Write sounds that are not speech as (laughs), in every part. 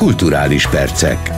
Kulturális percek.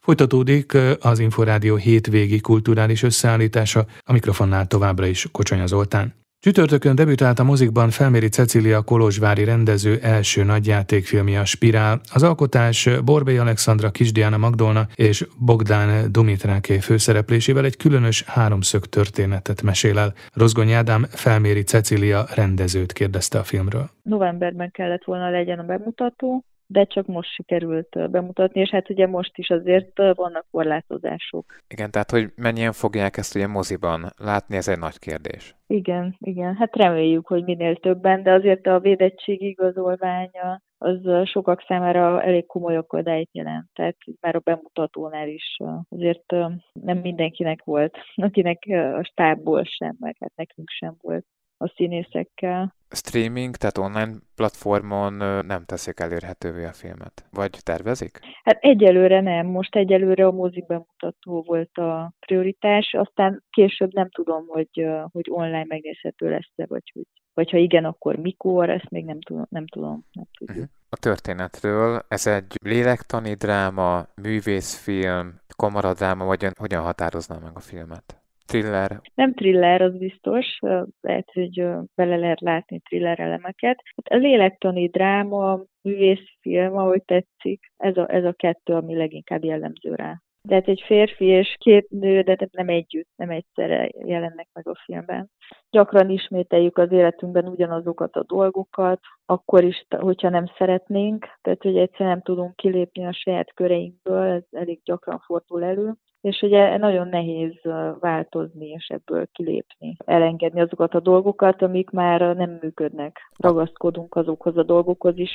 Folytatódik az Inforádió hétvégi kulturális összeállítása, a mikrofonnál továbbra is Kocsonya Zoltán. Csütörtökön debütált a mozikban Felméri Cecília Kolozsvári rendező első nagyjátékfilmje a Spirál. Az alkotás Borbély Alexandra Kisdiana Magdolna és Bogdán Dumitráké főszereplésével egy különös háromszög történetet mesél el. Rozgony Ádám Felméri Cecília rendezőt kérdezte a filmről. Novemberben kellett volna legyen a bemutató, de csak most sikerült bemutatni, és hát ugye most is azért vannak korlátozások. Igen, tehát hogy mennyien fogják ezt ugye moziban látni, ez egy nagy kérdés. Igen, igen, hát reméljük, hogy minél többen, de azért a védettség igazolványa az sokak számára elég komoly akadályt jelent. Tehát már a bemutatónál is azért nem mindenkinek volt, (laughs) akinek a stábból sem, meg hát nekünk sem volt a színészekkel. Streaming, tehát online platformon nem teszik elérhetővé a filmet? Vagy tervezik? Hát egyelőre nem. Most egyelőre a mozik bemutató volt a prioritás, aztán később nem tudom, hogy, hogy online megnézhető lesz-e, vagy, hogy, vagy ha igen, akkor mikor, ezt még nem tudom. Nem tudom nem tudjuk. Uh-huh. A történetről, ez egy lélektani dráma, művészfilm, kamaradráma, vagy hogyan határozná meg a filmet? Thriller. Nem thriller, az biztos. Lehet, hogy bele lehet látni thriller elemeket. Hát a lélektani dráma, művészfilm, ahogy tetszik, ez a, ez a kettő, ami leginkább jellemző rá. Tehát egy férfi és két nő, de nem együtt, nem egyszerre jelennek meg a filmben. Gyakran ismételjük az életünkben ugyanazokat a dolgokat, akkor is, hogyha nem szeretnénk, tehát hogy egyszer nem tudunk kilépni a saját köreinkből, ez elég gyakran fordul elő és ugye nagyon nehéz változni és ebből kilépni, elengedni azokat a dolgokat, amik már nem működnek. Ragaszkodunk azokhoz a dolgokhoz is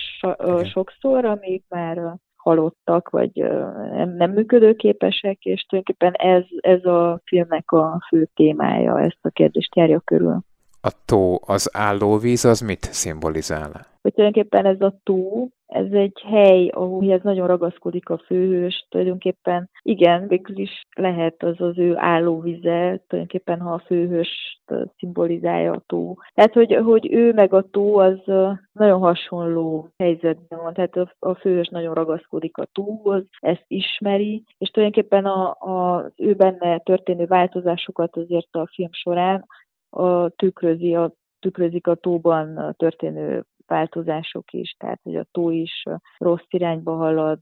sokszor, amik már halottak, vagy nem, nem működőképesek, és tulajdonképpen ez, ez a filmnek a fő témája, ezt a kérdést járja körül. A tó, az állóvíz, az mit szimbolizál? Hogy tulajdonképpen ez a tó, ez egy hely, ez nagyon ragaszkodik a főhős, tulajdonképpen igen, végül is lehet az az ő állóvize, tulajdonképpen ha a főhős szimbolizálja a tó. Tehát, hogy, hogy ő meg a tó az nagyon hasonló helyzetben van, tehát a, a főhős nagyon ragaszkodik a tóhoz, ezt ismeri, és tulajdonképpen a, a, ő benne történő változásokat azért a film során a tükrözi, a, tükrözik a tóban történő változások is, tehát hogy a tó is rossz irányba halad,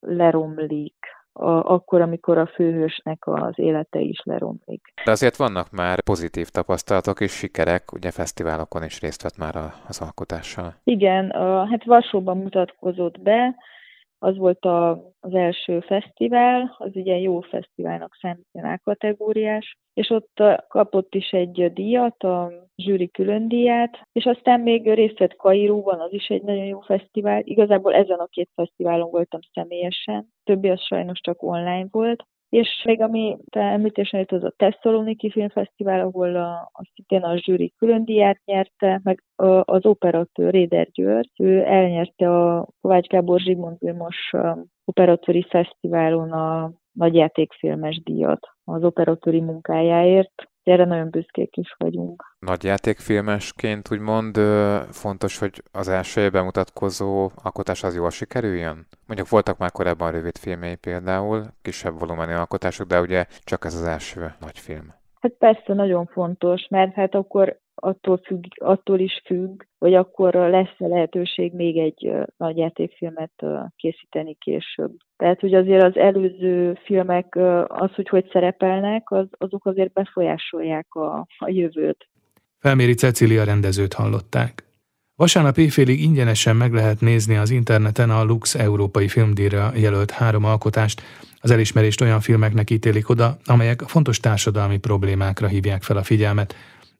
leromlik, a, akkor, amikor a főhősnek az élete is leromlik. De azért vannak már pozitív tapasztalatok és sikerek, ugye fesztiválokon is részt vett már az alkotással. Igen, a, hát Varsóban mutatkozott be, az volt a, az első fesztivál, az ugye jó fesztiválnak számít kategóriás, és ott kapott is egy díjat, a zsűri külön díját, és aztán még részt vett Kairóban, az is egy nagyon jó fesztivál. Igazából ezen a két fesztiválon voltam személyesen, többi az sajnos csak online volt, és még ami te említésen jött, az a Tesszaloniki Filmfesztivál, ahol a, a szintén a zsűri külön díját nyerte, meg a, az operatőr Réder György, ő elnyerte a Kovács Gábor Zsigmond Vilmos operatőri fesztiválon a nagyjátékfilmes díjat az operatőri munkájáért. Erre nagyon büszkék is vagyunk. Nagyjátékfilmesként úgymond fontos, hogy az első bemutatkozó alkotás az jól sikerüljön? Mondjuk voltak már korábban rövid filmjei például, kisebb volumenű alkotások, de ugye csak ez az első nagy film. Hát persze nagyon fontos, mert hát akkor attól, függ, attól is függ, hogy akkor lesz-e lehetőség még egy nagy játékfilmet készíteni később. Tehát, hogy azért az előző filmek, az, hogy hogy szerepelnek, az, azok azért befolyásolják a, a jövőt. Felméri Cecília rendezőt hallották. Vasárnap éjfélig ingyenesen meg lehet nézni az interneten a Lux Európai Filmdíjra jelölt három alkotást. Az elismerést olyan filmeknek ítélik oda, amelyek fontos társadalmi problémákra hívják fel a figyelmet.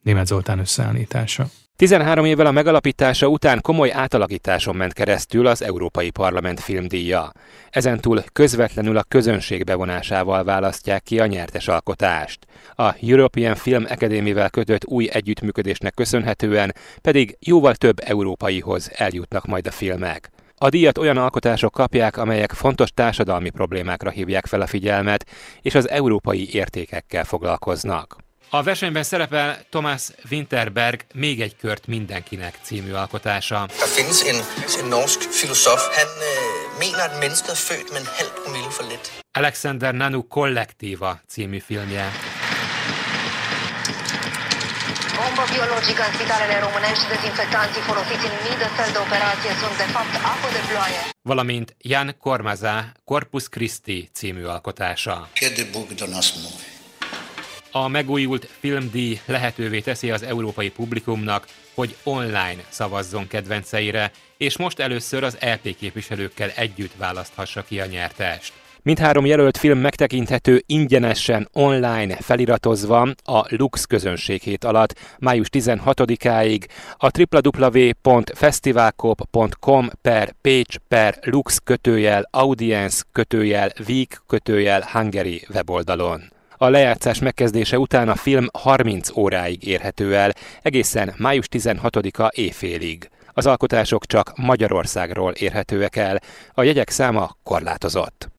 Német Zoltán összeállítása. 13 évvel a megalapítása után komoly átalakításon ment keresztül az Európai Parlament filmdíja. Ezentúl közvetlenül a közönség bevonásával választják ki a nyertes alkotást. A European Film Academy-vel kötött új együttműködésnek köszönhetően pedig jóval több európaihoz eljutnak majd a filmek. A díjat olyan alkotások kapják, amelyek fontos társadalmi problémákra hívják fel a figyelmet, és az európai értékekkel foglalkoznak. A versenyben szerepel Thomas Winterberg még egy kört mindenkinek című alkotása. Der findes en, en norsk filosof. Han øh, mener, at mennesket er født med en halv promille for lidt. Alexander Nanu Kollektíva című filmje. Bombă biologică în spitalele românești, dezinfectanții folosiți în mii de săli de operație sunt de fapt apă de ploaie. Valamint Jan Kormaza Corpus Christi című alkotása. A megújult filmdíj lehetővé teszi az európai publikumnak, hogy online szavazzon kedvenceire, és most először az LP képviselőkkel együtt választhassa ki a nyertest. Mindhárom jelölt film megtekinthető ingyenesen online feliratozva a Lux közönséghét alatt május 16-áig a www.festivalcop.com per page per Lux kötőjel audience kötőjel week kötőjel Hungary weboldalon. A lejátszás megkezdése után a film 30 óráig érhető el, egészen május 16-a éjfélig. Az alkotások csak Magyarországról érhetőek el, a jegyek száma korlátozott.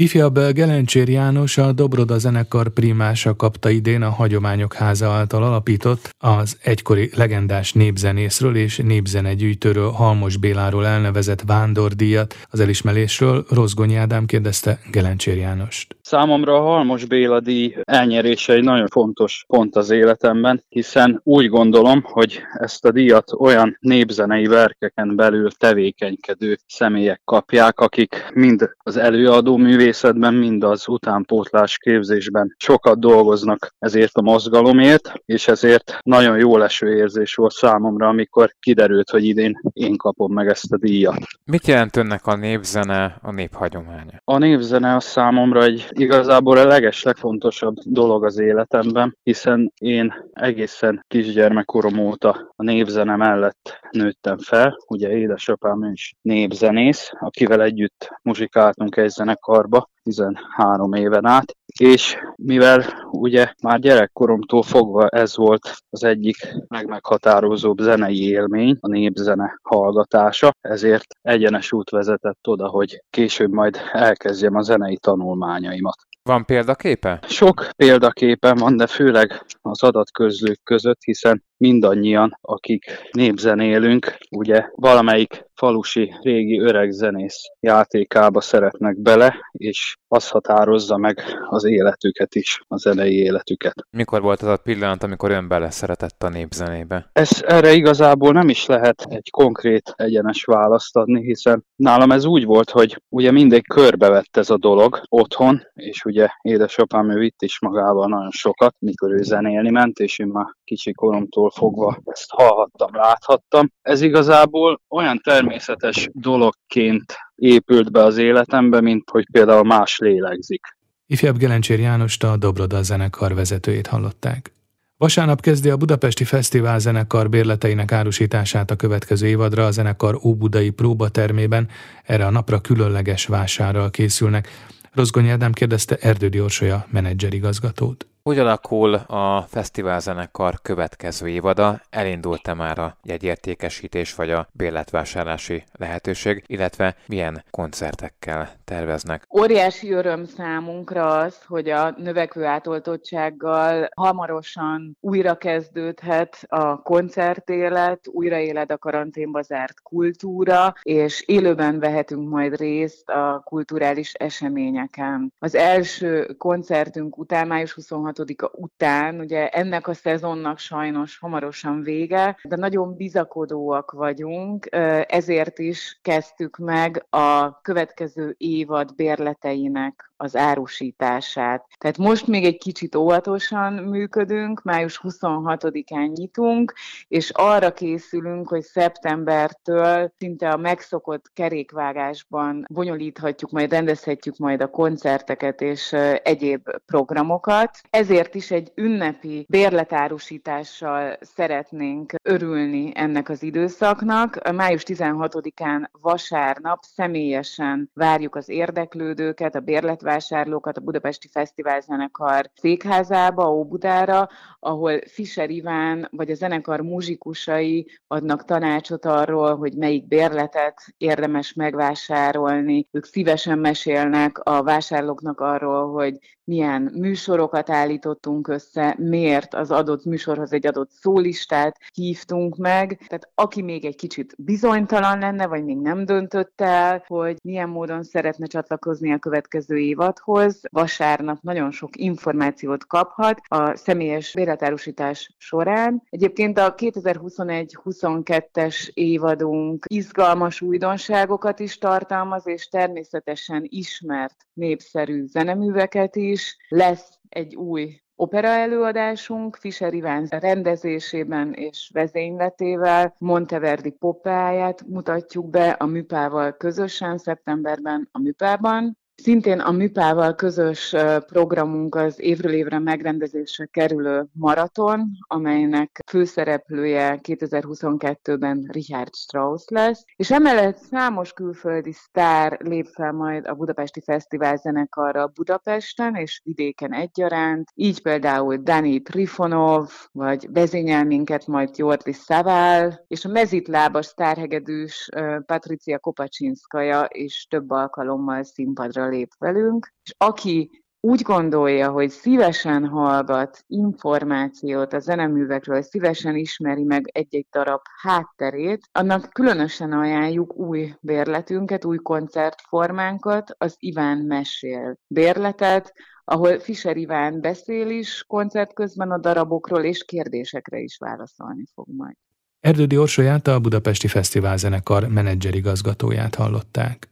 Ifjabb Gelencsér János a Dobroda zenekar primása kapta idén a Hagyományok Háza által alapított az egykori legendás népzenészről és népzenegyűjtőről Halmos Béláról elnevezett vándordíjat. Az elismerésről Rozgonyi Ádám kérdezte Gelencsér Jánost. Számomra a Halmos Béla díj elnyerése egy nagyon fontos pont az életemben, hiszen úgy gondolom, hogy ezt a díjat olyan népzenei verkeken belül tevékenykedő személyek kapják, akik mind az előadó művészetben, mind az utánpótlás képzésben sokat dolgoznak ezért a mozgalomért, és ezért nagyon jó leső érzés volt számomra, amikor kiderült, hogy idén én kapom meg ezt a díjat. Mit jelent önnek a népzene, a néphagyománya? A népzene a számomra egy igazából a leges legfontosabb dolog az életemben, hiszen én egészen kisgyermekkorom óta a népzene mellett nőttem fel. Ugye édesapám is népzenész, akivel együtt muzsikáltunk egy zenekarba 13 éven át, és mivel ugye már gyerekkoromtól fogva ez volt az egyik legmeghatározóbb zenei élmény, a népzene hallgatása, ezért egyenes út vezetett oda, hogy később majd elkezdjem a zenei tanulmányaimat. Van példaképe? Sok példaképen van, de főleg az adatközlők között, hiszen mindannyian, akik népzenélünk, ugye valamelyik falusi régi öreg zenész játékába szeretnek bele, és az határozza meg az életüket is, a zenei életüket. Mikor volt az a pillanat, amikor ön bele szeretett a népzenébe? Ez erre igazából nem is lehet egy konkrét egyenes választ adni, hiszen nálam ez úgy volt, hogy ugye mindig körbevett ez a dolog otthon, és ugye édesapám ő vitt is magával nagyon sokat, mikor ő zenélni ment, és én már kicsi koromtól fogva ezt hallhattam, láthattam. Ez igazából olyan természetes dologként épült be az életembe, mint hogy például más lélegzik. Ifjabb Gelencsér Jánost a Dobroda zenekar vezetőjét hallották. Vasárnap kezdi a Budapesti Fesztivál zenekar bérleteinek árusítását a következő évadra a zenekar Óbudai próbatermében. Erre a napra különleges vásárral készülnek. Rozgonyi Ádám kérdezte Erdődi Orsolya menedzserigazgatót. Hogy alakul a fesztiválzenekar következő évada? Elindult-e már a jegyértékesítés vagy a bérletvásárlási lehetőség, illetve milyen koncertekkel terveznek? Óriási öröm számunkra az, hogy a növekvő átoltottsággal hamarosan újra kezdődhet a koncertélet, újraéled a karanténba zárt kultúra, és élőben vehetünk majd részt a kulturális eseményeken. Az első koncertünk után, május 26 26-a után, ugye ennek a szezonnak sajnos hamarosan vége, de nagyon bizakodóak vagyunk, ezért is kezdtük meg a következő évad bérleteinek az árusítását. Tehát most még egy kicsit óvatosan működünk, május 26-án nyitunk, és arra készülünk, hogy szeptembertől szinte a megszokott kerékvágásban bonyolíthatjuk, majd rendezhetjük majd a koncerteket és egyéb programokat. Ezért is egy ünnepi bérletárusítással szeretnénk örülni ennek az időszaknak. Május 16-án vasárnap személyesen várjuk az érdeklődőket, a bérlet vásárlókat a Budapesti Fesztivál Zenekar székházába, Óbudára, ahol Fischer Iván vagy a zenekar muzsikusai adnak tanácsot arról, hogy melyik bérletet érdemes megvásárolni. Ők szívesen mesélnek a vásárlóknak arról, hogy milyen műsorokat állítottunk össze, miért az adott műsorhoz egy adott szólistát hívtunk meg. Tehát aki még egy kicsit bizonytalan lenne, vagy még nem döntött el, hogy milyen módon szeretne csatlakozni a következő évadhoz, vasárnap nagyon sok információt kaphat a személyes bérletárusítás során. Egyébként a 2021-22-es évadunk izgalmas újdonságokat is tartalmaz, és természetesen ismert népszerű zeneműveket is. Lesz egy új opera előadásunk Fischer Iván rendezésében és vezényletével Monteverdi popáját mutatjuk be a Műpával közösen szeptemberben a Műpában. Szintén a Műpával közös programunk az évről évre megrendezésre kerülő maraton, amelynek főszereplője 2022-ben Richard Strauss lesz, és emellett számos külföldi sztár lép fel majd a Budapesti Fesztivál zenekarra Budapesten és vidéken egyaránt, így például Dani Trifonov, vagy vezényel minket majd Jordi Szavál, és a mezitlábas sztárhegedűs Patricia Kopacsinszkaja is több alkalommal színpadra lép velünk, és aki úgy gondolja, hogy szívesen hallgat információt a zeneművekről, szívesen ismeri meg egy-egy darab hátterét, annak különösen ajánljuk új bérletünket, új koncertformánkat, az Iván Mesél bérletet, ahol Fischer Iván beszél is koncert közben a darabokról, és kérdésekre is válaszolni fog majd. Erdődi Orsolyát a Budapesti Fesztiválzenekar menedzserigazgatóját hallották.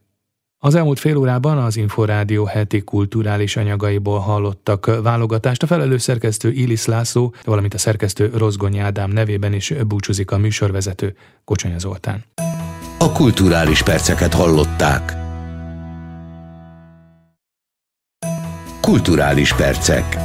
Az elmúlt fél órában az Inforádió heti kulturális anyagaiból hallottak válogatást. A felelős szerkesztő Ilis László, valamint a szerkesztő Rozgonyi Ádám nevében is búcsúzik a műsorvezető Kocsonya Zoltán. A kulturális perceket hallották. Kulturális percek.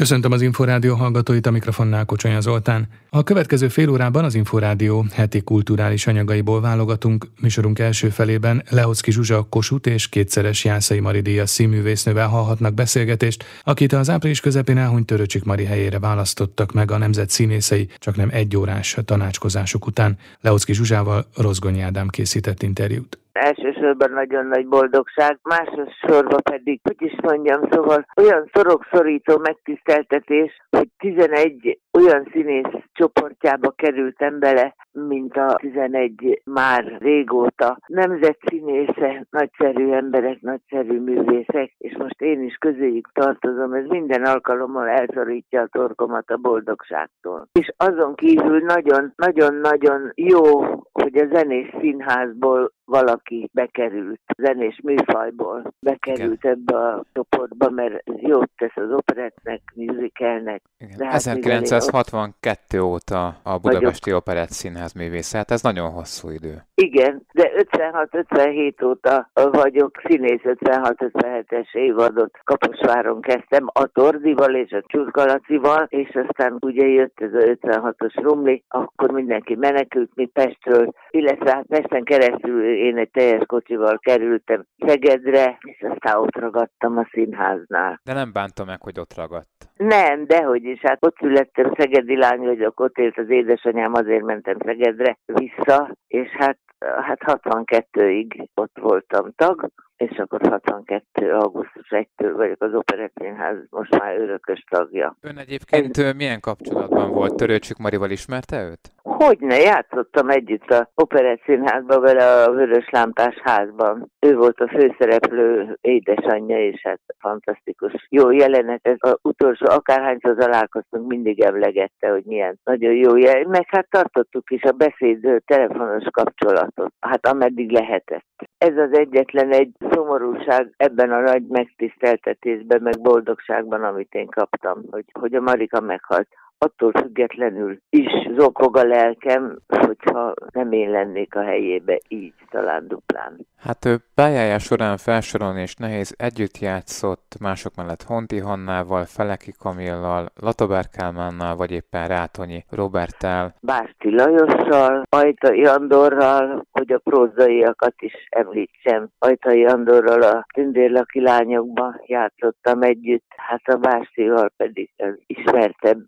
Köszöntöm az Inforádió hallgatóit, a mikrofonnál Kocsonya Zoltán. A következő fél órában az Inforádió heti kulturális anyagaiból válogatunk. Műsorunk első felében Lehoczki Zsuzsa Kosut és kétszeres Jászai Mari Díjas színművésznővel hallhatnak beszélgetést, akit az április közepén elhunyt Töröcsik Mari helyére választottak meg a nemzet színészei, csak nem egy órás tanácskozások után. Lehoczki Zsuzsával Rozgonyi Ádám készített interjút elsősorban nagyon nagy boldogság, másodszorban pedig, hogy is mondjam, szóval olyan szorokszorító megtiszteltetés, hogy 11 olyan színész csoportjába kerültem bele, mint a 11 már régóta. Nemzetszínésze, nagyszerű emberek, nagyszerű művészek, és most én is közéjük tartozom, ez minden alkalommal elszorítja a torkomat a boldogságtól. És azon kívül nagyon-nagyon-nagyon jó, hogy a zenés színházból valaki bekerült, zenés műfajból bekerült Igen. ebbe a csoportba, mert jót tesz az operettnek, musicalnek. Hát 1962 óta a Budapesti Operett Színház művész, hát ez nagyon hosszú idő. Igen, de 56-57 óta vagyok színész, 56-57-es évadot Kaposváron kezdtem a Tordival és a Csurgalacival, és aztán ugye jött ez a 56-os rumli, akkor mindenki menekült, mi Pestről, illetve hát Pesten keresztül én egy teljes kocsival kerültem Szegedre, és aztán ott ragadtam a színháznál. De nem bántam meg, hogy ott ragadt. Nem, dehogy is. Hát ott születtem, szegedi lány vagyok, ott élt az édesanyám, azért mentem Szegedre vissza, és hát, hát 62-ig ott voltam tag, és akkor 62. augusztus 1-től vagyok az Operettszínház most már örökös tagja. Ön egyébként Ez... milyen kapcsolatban volt? Törőcsük Marival ismerte őt? Hogyne, játszottam együtt a Operettszínházban vele a Vörös Lámpás házban. Ő volt a főszereplő édesanyja, és hát fantasztikus. Jó jelenet, ez az utolsó, akárhányszor találkoztunk, mindig emlegette, hogy milyen nagyon jó jelenet. Meg hát tartottuk is a beszéd telefonos kapcsolatot, hát ameddig lehetett. Ez az egyetlen egy szomorúság ebben a nagy megtiszteltetésben, meg boldogságban, amit én kaptam, hogy, hogy a Marika meghalt attól függetlenül is zokog a lelkem, hogyha nem én lennék a helyébe, így talán duplán. Hát ő pályája során felsorolni és nehéz, együtt játszott mások mellett Honti Hannával, Feleki Kamillal, Latobár Kálmánnal, vagy éppen Rátonyi Robertál. Básti Lajossal, Ajtai Andorral, hogy a prózaiakat is említsem. Ajtai Andorral a tündérlaki lányokban játszottam együtt, hát a Bástival pedig az ismertebb,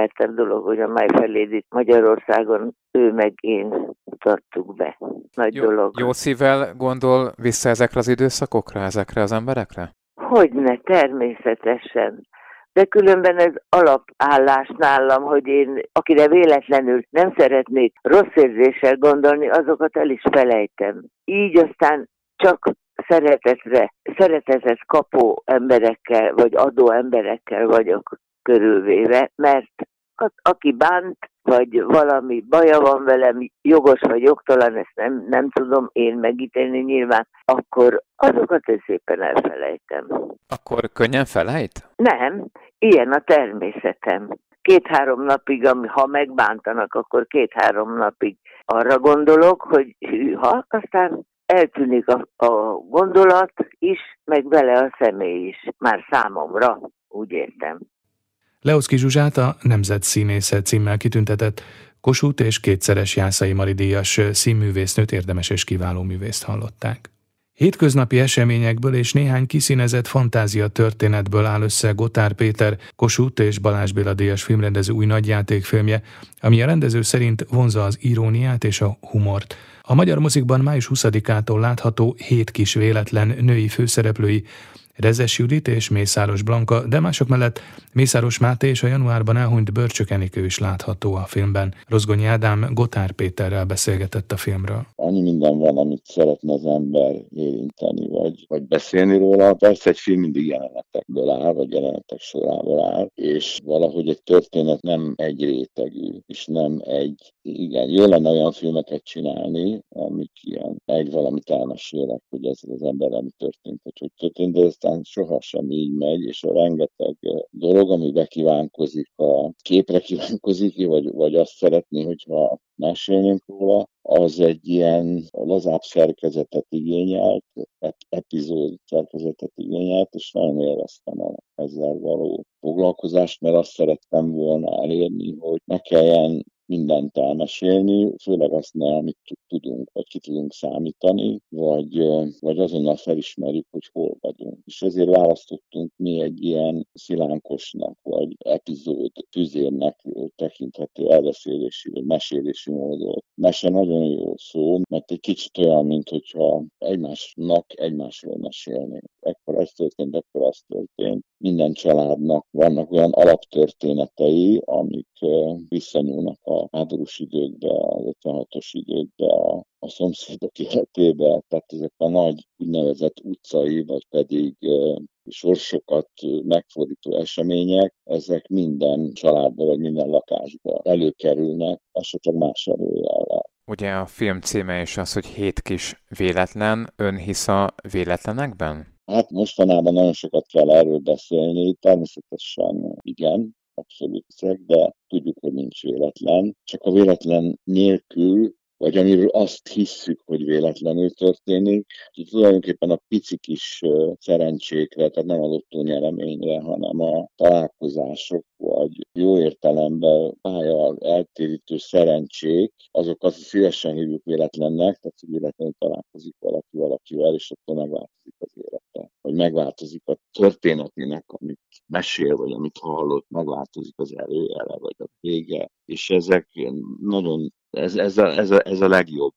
ismertebb dolog, hogy a Fair Magyarországon ő meg én mutattuk be. Nagy jó, dolog. Jó szívvel gondol vissza ezekre az időszakokra, ezekre az emberekre? Hogyne, természetesen. De különben ez alapállás nálam, hogy én, akire véletlenül nem szeretnék rossz érzéssel gondolni, azokat el is felejtem. Így aztán csak szeretetre, szeretetet kapó emberekkel, vagy adó emberekkel vagyok körülvéve, mert aki bánt, vagy valami baja van velem, jogos vagy jogtalan, ezt nem, nem tudom én megítélni nyilván, akkor azokat én szépen elfelejtem. Akkor könnyen felejt? Nem, ilyen a természetem. Két-három napig, ha megbántanak, akkor két-három napig arra gondolok, hogy hűha, aztán eltűnik a, a gondolat is, meg vele a személy is, már számomra, úgy értem. Leoszki Zsuzsát a Nemzet Színésze címmel kitüntetett Kossuth és kétszeres Jászai Mari díjas színművésznőt érdemes és kiváló művészt hallották. Hétköznapi eseményekből és néhány kiszínezett fantázia történetből áll össze Gotár Péter, Kossuth és Balázs Béla díjas filmrendező új nagyjátékfilmje, ami a rendező szerint vonza az iróniát és a humort. A magyar mozikban május 20-ától látható hét kis véletlen női főszereplői Rezes Judit és Mészáros Blanka, de mások mellett Mészáros Máté és a januárban elhunyt Börcsök Enikő is látható a filmben. Rozgonyi Ádám Gotár Péterrel beszélgetett a filmről. Annyi minden van, amit szeretne az ember érinteni, vagy, vagy beszélni róla. Persze egy film mindig jelenetekből áll, vagy jelenetek sorából áll, és valahogy egy történet nem egy rétegű, és nem egy, igen, jó lenne olyan filmeket csinálni, amik ilyen egy valamit elmesélek, hogy ez az ember ami történt, hogy hogy történt, de aztán sohasem így megy, és a rengeteg dolog, ami bekívánkozik, a képre kívánkozik, vagy, vagy azt szeretné, hogyha mesélnénk róla, az egy ilyen lazább szerkezetet igényelt, epizód szerkezetet igényelt, és nagyon élveztem a ezzel való foglalkozást, mert azt szerettem volna elérni, hogy ne kelljen mindent elmesélni, főleg azt ne, amit tudunk, vagy ki tudunk számítani, vagy, vagy azonnal felismerjük, hogy hol vagyunk. És ezért választottunk mi egy ilyen szilánkosnak, vagy epizód tüzérnek tekinthető elbeszélési, vagy mesélési módot. Mese nagyon jó szó, mert egy kicsit olyan, mint hogyha egymásnak egymásról mesélnénk. Ekkor ez történt, ekkor az történt. Minden családnak vannak olyan alaptörténetei, amik visszanyúlnak a háborús időkbe, az 56-os időkbe, a, a szomszédok (laughs) életébe, tehát ezek a nagy úgynevezett utcai, vagy pedig sorsokat megfordító események, ezek minden családban, vagy minden lakásban előkerülnek, esetleg más előjellel. Ugye a film címe is az, hogy hét kis véletlen. Ön hisz a véletlenekben? Hát mostanában nagyon sokat kell erről beszélni, természetesen igen, abszolút szeg, de tudjuk, hogy nincs véletlen. Csak a véletlen nélkül vagy amiről azt hisszük, hogy véletlenül történik. Így tulajdonképpen a pici kis szerencsékre, tehát nem a lottó nyereményre, hanem a találkozások, vagy jó értelemben pálya eltérítő szerencsék, azokat szívesen hívjuk véletlennek, tehát hogy véletlenül találkozik valaki valakivel, és attól megváltozik az élete. Vagy megváltozik a történetének, amit mesél, vagy amit hallott, megváltozik az előjele, vagy a vége. És ezek nagyon ez, ez, a, ez, a, ez a legjobb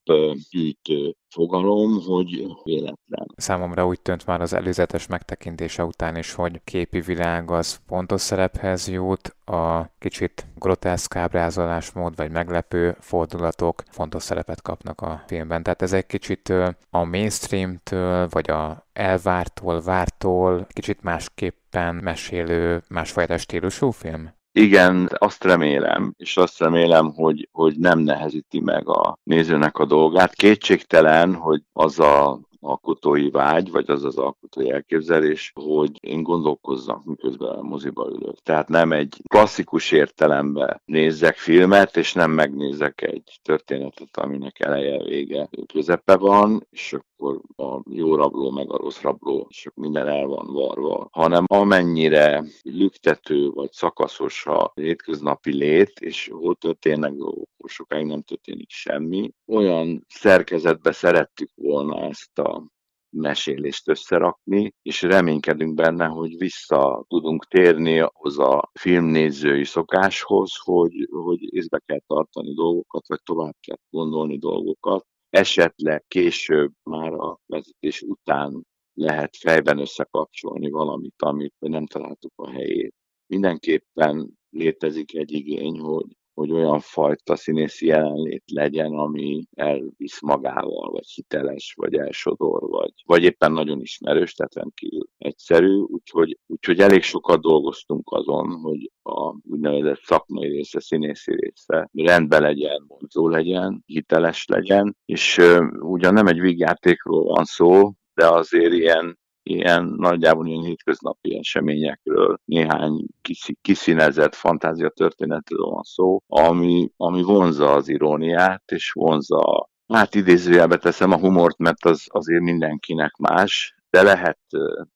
gyűjtő fogalom, hogy véletlen. Számomra úgy tűnt már az előzetes megtekintése után is, hogy képi világ az fontos szerephez jut, a kicsit groteszk ábrázolásmód vagy meglepő fordulatok fontos szerepet kapnak a filmben. Tehát ez egy kicsit a mainstreamtől, vagy a elvártól, vártól kicsit másképpen mesélő, másfajta stílusú film? Igen, azt remélem, és azt remélem, hogy, hogy nem nehezíti meg a nézőnek a dolgát. Kétségtelen, hogy az a alkotói vágy, vagy az az alkotói elképzelés, hogy én gondolkozzak, miközben a moziba ülök. Tehát nem egy klasszikus értelemben nézzek filmet, és nem megnézek egy történetet, aminek eleje, vége, közepe van, és akkor a jó rabló, meg a rossz rabló, és minden el van varva, hanem amennyire lüktető vagy szakaszos a hétköznapi lét, és hol történnek dolgok, sokáig nem történik semmi, olyan szerkezetbe szerettük volna ezt a mesélést összerakni, és reménykedünk benne, hogy vissza tudunk térni ahhoz a filmnézői szokáshoz, hogy, hogy észbe kell tartani dolgokat, vagy tovább kell gondolni dolgokat, esetleg később, már a vezetés után lehet fejben összekapcsolni valamit, amit nem találtuk a helyét. Mindenképpen létezik egy igény, hogy hogy olyan fajta színészi jelenlét legyen, ami elvisz magával, vagy hiteles, vagy elsodor, vagy, vagy éppen nagyon ismerős, tehát rendkívül egyszerű, úgyhogy, úgyhogy elég sokat dolgoztunk azon, hogy a úgynevezett szakmai része, színészi része rendben legyen, vonzó legyen, hiteles legyen, és ugyan nem egy vígjátékról van szó, de azért ilyen ilyen nagyjából ilyen hétköznapi eseményekről, néhány kiszínezett fantázia történetről van szó, ami, ami vonza az iróniát, és vonza, hát idézőjelbe teszem a humort, mert az azért mindenkinek más, de lehet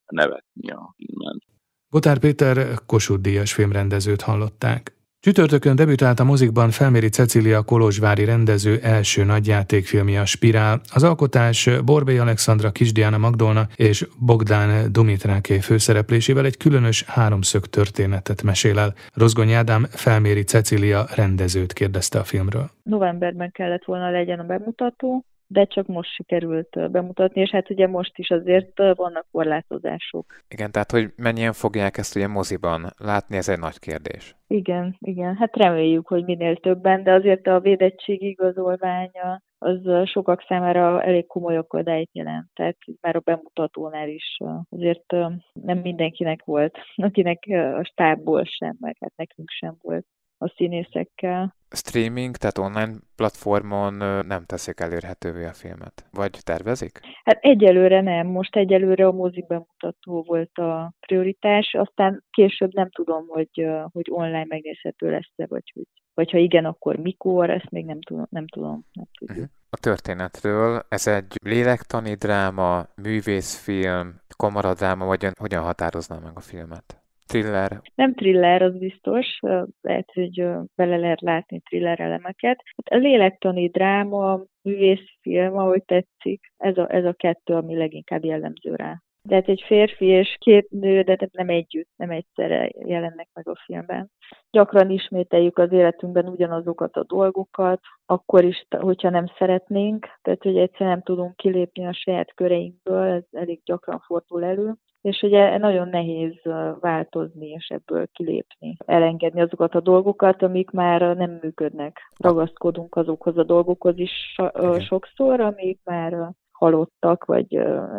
nevetni a filmen. Gotár Péter Kossuth Díjas filmrendezőt hallották. Csütörtökön debütált a mozikban Felméri Cecília Kolozsvári rendező első nagyjátékfilmje a Spirál. Az alkotás Borbély Alexandra Kisdiana Magdolna és Bogdán Dumitráké főszereplésével egy különös háromszög történetet mesél el. Rozgony Ádám Felméri Cecília rendezőt kérdezte a filmről. Novemberben kellett volna legyen a bemutató, de csak most sikerült bemutatni, és hát ugye most is azért vannak korlátozások. Igen, tehát hogy mennyien fogják ezt ugye moziban látni, ez egy nagy kérdés. Igen, igen, hát reméljük, hogy minél többen, de azért a védettség igazolványa az sokak számára elég komoly akadályt jelent. Tehát már a bemutatónál is azért nem mindenkinek volt, akinek a stábból sem, meg hát nekünk sem volt a színészekkel. Streaming, tehát online platformon nem teszik elérhetővé a filmet? Vagy tervezik? Hát egyelőre nem. Most egyelőre a mozi bemutató volt a prioritás, aztán később nem tudom, hogy, hogy online megnézhető lesz-e, vagy, hogy, vagy ha igen, akkor mikor, ezt még nem tudom, nem tudom, nem tudjuk. Uh-huh. A történetről, ez egy lélektani dráma, művészfilm, kamaradráma, vagy hogyan határozná meg a filmet? Thriller. Nem thriller, az biztos. Lehet, hogy bele lehet látni thriller elemeket. Hát a lélektani dráma, művészfilm, ahogy tetszik, ez a, ez a kettő, ami leginkább jellemző rá. Tehát egy férfi és két nő, de nem együtt, nem egyszerre jelennek meg a filmben. Gyakran ismételjük az életünkben ugyanazokat a dolgokat, akkor is, hogyha nem szeretnénk, tehát hogy egyszer nem tudunk kilépni a saját köreinkből, ez elég gyakran fordul elő és ugye nagyon nehéz változni és ebből kilépni, elengedni azokat a dolgokat, amik már nem működnek. Ragaszkodunk azokhoz a dolgokhoz is sokszor, amik már halottak, vagy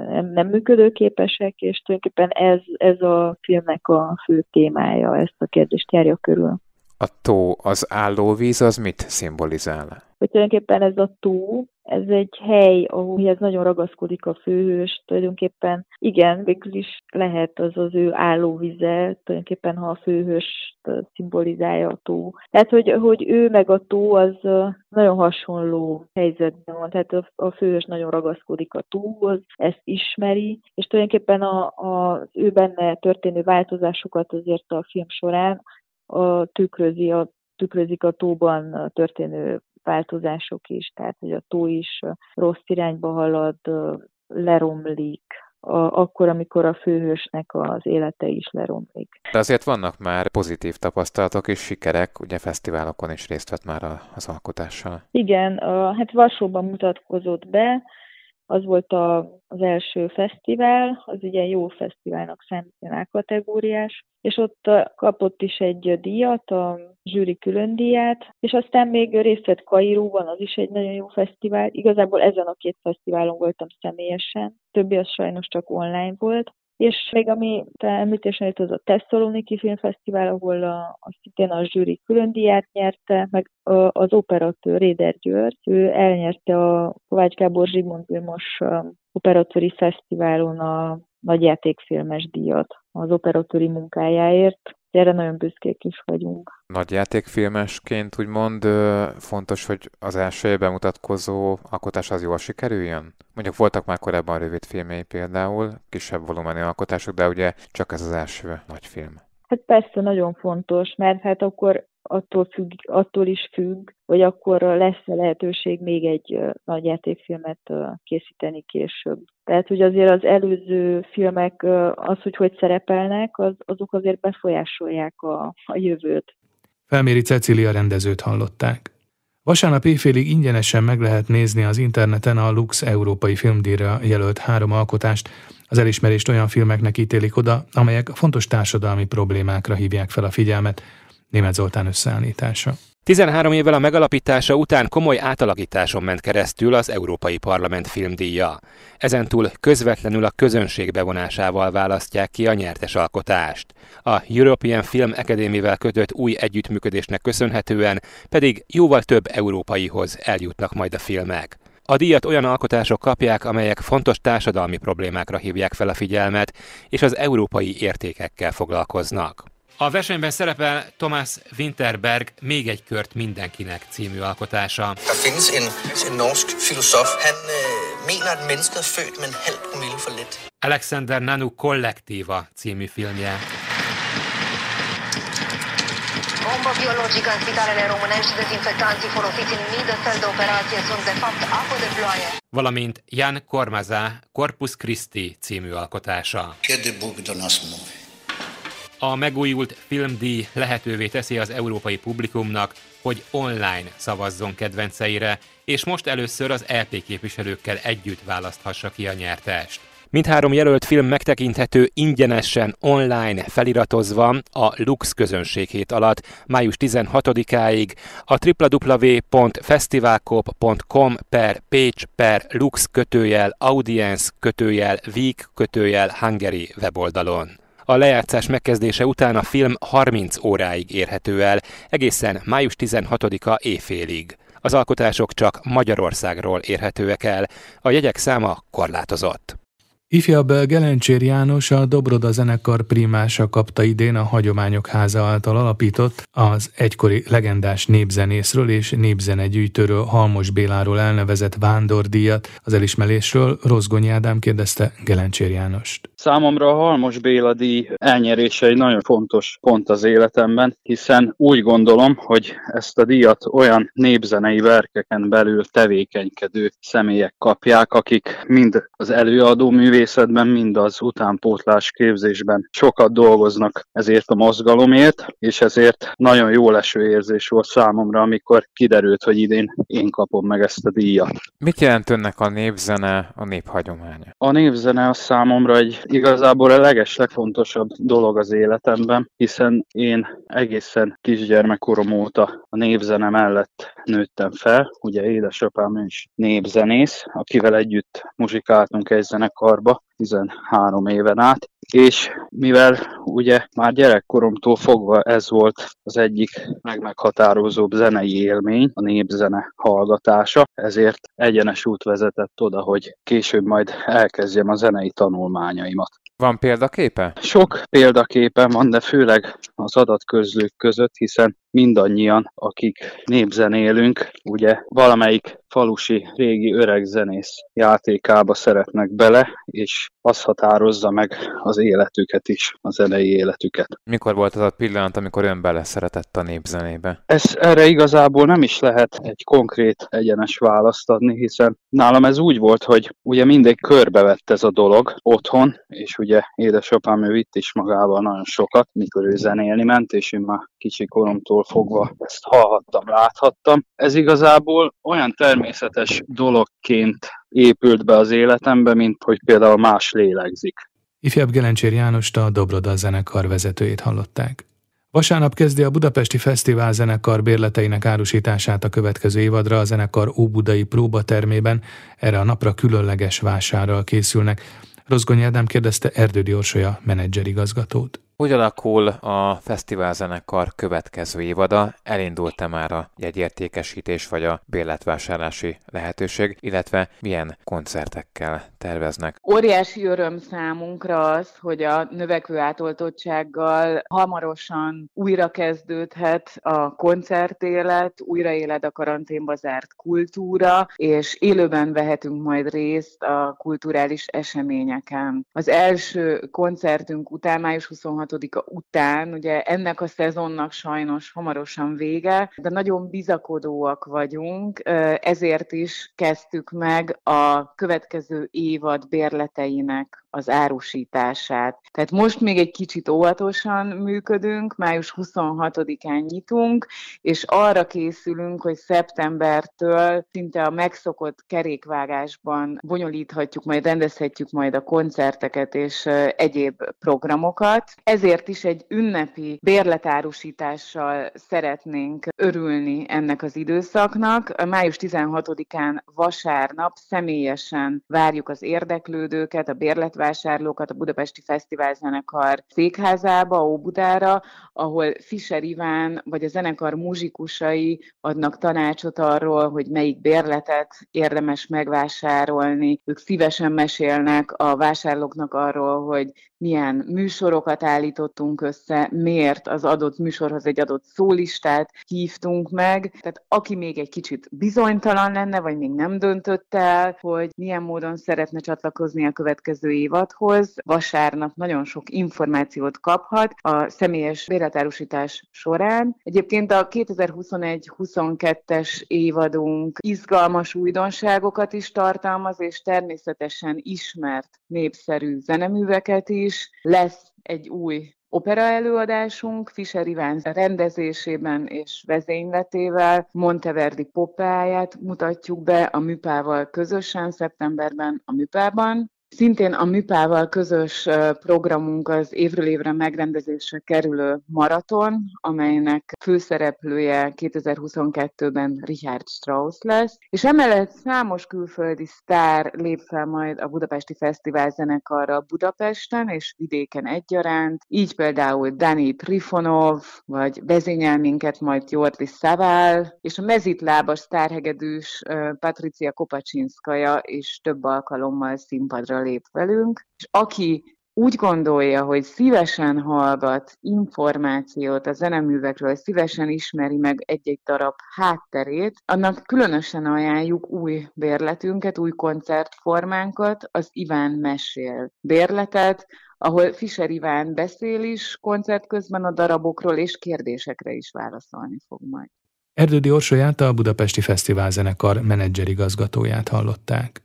nem, nem működőképesek, és tulajdonképpen ez, ez a filmnek a fő témája, ezt a kérdést járja körül. A tó, az állóvíz, az mit szimbolizál? Hogy tulajdonképpen ez a tó, ez egy hely, ahol nagyon ragaszkodik a főhős, tulajdonképpen igen, végül is lehet az az ő állóvize, tulajdonképpen ha a főhős szimbolizálja a tó. Tehát, hogy, hogy ő meg a tó az nagyon hasonló helyzetben van, tehát a, a főhős nagyon ragaszkodik a tóhoz, ezt ismeri, és tulajdonképpen a, a, az ő benne történő változásokat azért a film során a tükrözi, a, tükrözik a tóban történő változások is, tehát hogy a tó is rossz irányba halad, leromlik, a, akkor, amikor a főhősnek az élete is leromlik. De azért vannak már pozitív tapasztalatok és sikerek, ugye fesztiválokon is részt vett már az alkotással. Igen, a, hát Varsóban mutatkozott be, az volt a, az első fesztivál, az ugye jó fesztiválnak számítja kategóriás, és ott kapott is egy díjat, a zsűri külön díját, és aztán még részt vett Kairóban, az is egy nagyon jó fesztivál. Igazából ezen a két fesztiválon voltam személyesen, többi az sajnos csak online volt, és még ami te említésen jött, az a Tesszaloniki Filmfesztivál, ahol a, a szintén a zsűri külön díját nyerte, meg az operatőr Réder György, ő elnyerte a Kovács Gábor Zsigmond Vilmos operatőri fesztiválon a nagyjátékfilmes díjat az operatőri munkájáért. Erre nagyon büszkék is vagyunk. Nagyjátékfilmesként úgymond fontos, hogy az első bemutatkozó alkotás az jól sikerüljön? Mondjuk voltak már korábban rövid filmjei például, kisebb volumenű alkotások, de ugye csak ez az első nagy film. Hát persze nagyon fontos, mert hát akkor attól, függ, attól is függ, hogy akkor lesz-e lehetőség még egy nagy játékfilmet készíteni később. Tehát, hogy azért az előző filmek, az, hogy hogy szerepelnek, az, azok azért befolyásolják a, a jövőt. Felméri Cecília rendezőt hallották. Vasárnap éjfélig ingyenesen meg lehet nézni az interneten a Lux Európai Filmdíjra jelölt három alkotást, Az elismerést olyan filmeknek ítélik oda, amelyek fontos társadalmi problémákra hívják fel a figyelmet. Német Zoltán összeállítása. 13 évvel a megalapítása után komoly átalakításon ment keresztül az Európai Parlament filmdíja. Ezentúl közvetlenül a közönség bevonásával választják ki a nyertes alkotást. A European Film Academy-vel kötött új együttműködésnek köszönhetően pedig jóval több európaihoz eljutnak majd a filmek. A díjat olyan alkotások kapják, amelyek fontos társadalmi problémákra hívják fel a figyelmet, és az európai értékekkel foglalkoznak. A versenyben szerepel Thomas Winterberg Még egy kört mindenkinek című alkotása. Der findes en, en norsk filosof. Han øh, mener, at mennesket er født med en halv promille for lidt. Alexander Nanu Kollektíva című filmje. Bomba biologică în spitalele românești, dezinfectanții folosiți în mii de săli de operație sunt de fapt apă de ploaie. Valamint Jan Kormaza Corpus Christi című alkotása. Kiedy Bóg do nas mówi? A megújult filmdíj lehetővé teszi az európai publikumnak, hogy online szavazzon kedvenceire, és most először az LP képviselőkkel együtt választhassa ki a nyertest. Mindhárom jelölt film megtekinthető ingyenesen online feliratozva a Lux közönséghét alatt május 16-áig a www.festivalkop.com per page per lux kötőjel audience kötőjel week kötőjel Hungary weboldalon. A lejátszás megkezdése után a film 30 óráig érhető el, egészen május 16-a éjfélig. Az alkotások csak Magyarországról érhetőek el, a jegyek száma korlátozott. Ifjabb Gelencsér János a Dobroda zenekar primása kapta idén a Hagyományok Háza által alapított, az egykori legendás népzenészről és népzenegyűjtőről Halmos Béláról elnevezett vándordíjat. Az elismerésről Rozgonyi Ádám kérdezte Gelencsér Jánost. Számomra a Halmos Béla díj elnyerése egy nagyon fontos pont az életemben, hiszen úgy gondolom, hogy ezt a díjat olyan népzenei verkeken belül tevékenykedő személyek kapják, akik mind az előadó művészetben, mind az utánpótlás képzésben sokat dolgoznak ezért a mozgalomért, és ezért nagyon jó leső érzés volt számomra, amikor kiderült, hogy idén én kapom meg ezt a díjat. Mit jelent önnek a népzene, a néphagyománya? A népzene a számomra egy igazából a leges legfontosabb dolog az életemben, hiszen én egészen kisgyermekkorom óta a népzene mellett nőttem fel. Ugye édesapám is népzenész, akivel együtt muzsikáltunk egy zenekarba 13 éven át, és mivel ugye már gyerekkoromtól fogva ez volt az egyik legmeghatározóbb zenei élmény, a népzene hallgatása, ezért egyenes út vezetett oda, hogy később majd elkezdjem a zenei tanulmányaimat. Van példaképe? Sok példaképe van, de főleg az adatközlők között, hiszen mindannyian, akik népzenélünk, ugye valamelyik falusi régi öreg zenész játékába szeretnek bele, és az határozza meg az életüket is, a zenei életüket. Mikor volt az a pillanat, amikor ön bele szeretett a népzenébe? Ez erre igazából nem is lehet egy konkrét egyenes választ adni, hiszen nálam ez úgy volt, hogy ugye mindig körbevett ez a dolog otthon, és ugye édesapám ő vitt is magával nagyon sokat, mikor ő zenélni ment, és én már kicsi koromtól fogva ezt hallhattam, láthattam. Ez igazából olyan természetes dologként épült be az életembe, mint hogy például más lélegzik. Ifjabb Gelencsér Jánost a Dobroda zenekar vezetőjét hallották. Vasárnap kezdi a Budapesti Fesztivál zenekar bérleteinek árusítását a következő évadra a zenekar Óbudai próbatermében. Erre a napra különleges vásárral készülnek. Rozgonyi Ádám kérdezte Erdődi Orsolya menedzserigazgatót. Hogy alakul a fesztiválzenekar következő évada? Elindult-e már a jegyértékesítés vagy a bérletvásárlási lehetőség, illetve milyen koncertekkel terveznek? Óriási öröm számunkra az, hogy a növekvő átoltottsággal hamarosan újra kezdődhet a koncertélet, újraéled a karanténba zárt kultúra, és élőben vehetünk majd részt a kulturális eseményeken. Az első koncertünk után május 26 16-a után, ugye ennek a szezonnak sajnos hamarosan vége, de nagyon bizakodóak vagyunk, ezért is kezdtük meg a következő évad bérleteinek az árusítását. Tehát most még egy kicsit óvatosan működünk, május 26-án nyitunk, és arra készülünk, hogy szeptembertől szinte a megszokott kerékvágásban bonyolíthatjuk, majd rendezhetjük majd a koncerteket és egyéb programokat. Ezért is egy ünnepi bérletárusítással szeretnénk örülni ennek az időszaknak. Május 16-án vasárnap személyesen várjuk az érdeklődőket, a bérletvásárlókat a Budapesti Fesztivál Zenekar székházába, Óbudára, ahol Fischer Iván vagy a zenekar muzsikusai adnak tanácsot arról, hogy melyik bérletet érdemes megvásárolni. Ők szívesen mesélnek a vásárlóknak arról, hogy milyen műsorokat állítottunk össze, miért az adott műsorhoz egy adott szólistát hívtunk meg. Tehát aki még egy kicsit bizonytalan lenne, vagy még nem döntött el, hogy milyen módon szeretne csatlakozni a következő évadhoz, vasárnap nagyon sok információt kaphat a személyes béletárusítás során. Egyébként a 2021-22-es évadunk izgalmas újdonságokat is tartalmaz, és természetesen ismert népszerű zeneműveket is. Lesz egy új opera előadásunk Fischer Iván rendezésében és vezényletével Monteverdi popáját mutatjuk be a Műpával közösen szeptemberben a Műpában. Szintén a Műpával közös programunk az évről évre megrendezésre kerülő maraton, amelynek főszereplője 2022-ben Richard Strauss lesz, és emellett számos külföldi sztár lép fel majd a Budapesti Fesztivál zenekarra Budapesten és vidéken egyaránt, így például Dani Trifonov, vagy vezényel minket majd Jordi Szavál, és a mezitlábas sztárhegedűs Patricia Kopacsinskaja is több alkalommal színpadra lép velünk, és aki úgy gondolja, hogy szívesen hallgat információt a zeneművekről, szívesen ismeri meg egy-egy darab hátterét, annak különösen ajánljuk új bérletünket, új koncertformánkat, az Iván Mesél bérletet, ahol Fischer Iván beszél is koncert közben a darabokról, és kérdésekre is válaszolni fog majd. Erdődi Orsolyát a Budapesti Fesztivál zenekar menedzserigazgatóját hallották.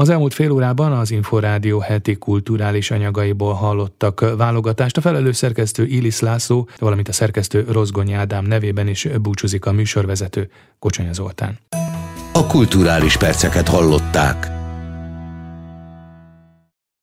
Az elmúlt fél órában az Inforádió heti kulturális anyagaiból hallottak válogatást. A felelős szerkesztő Ilis László, valamint a szerkesztő Rozgonyi Ádám nevében is búcsúzik a műsorvezető Kocsonya Zoltán. A kulturális perceket hallották.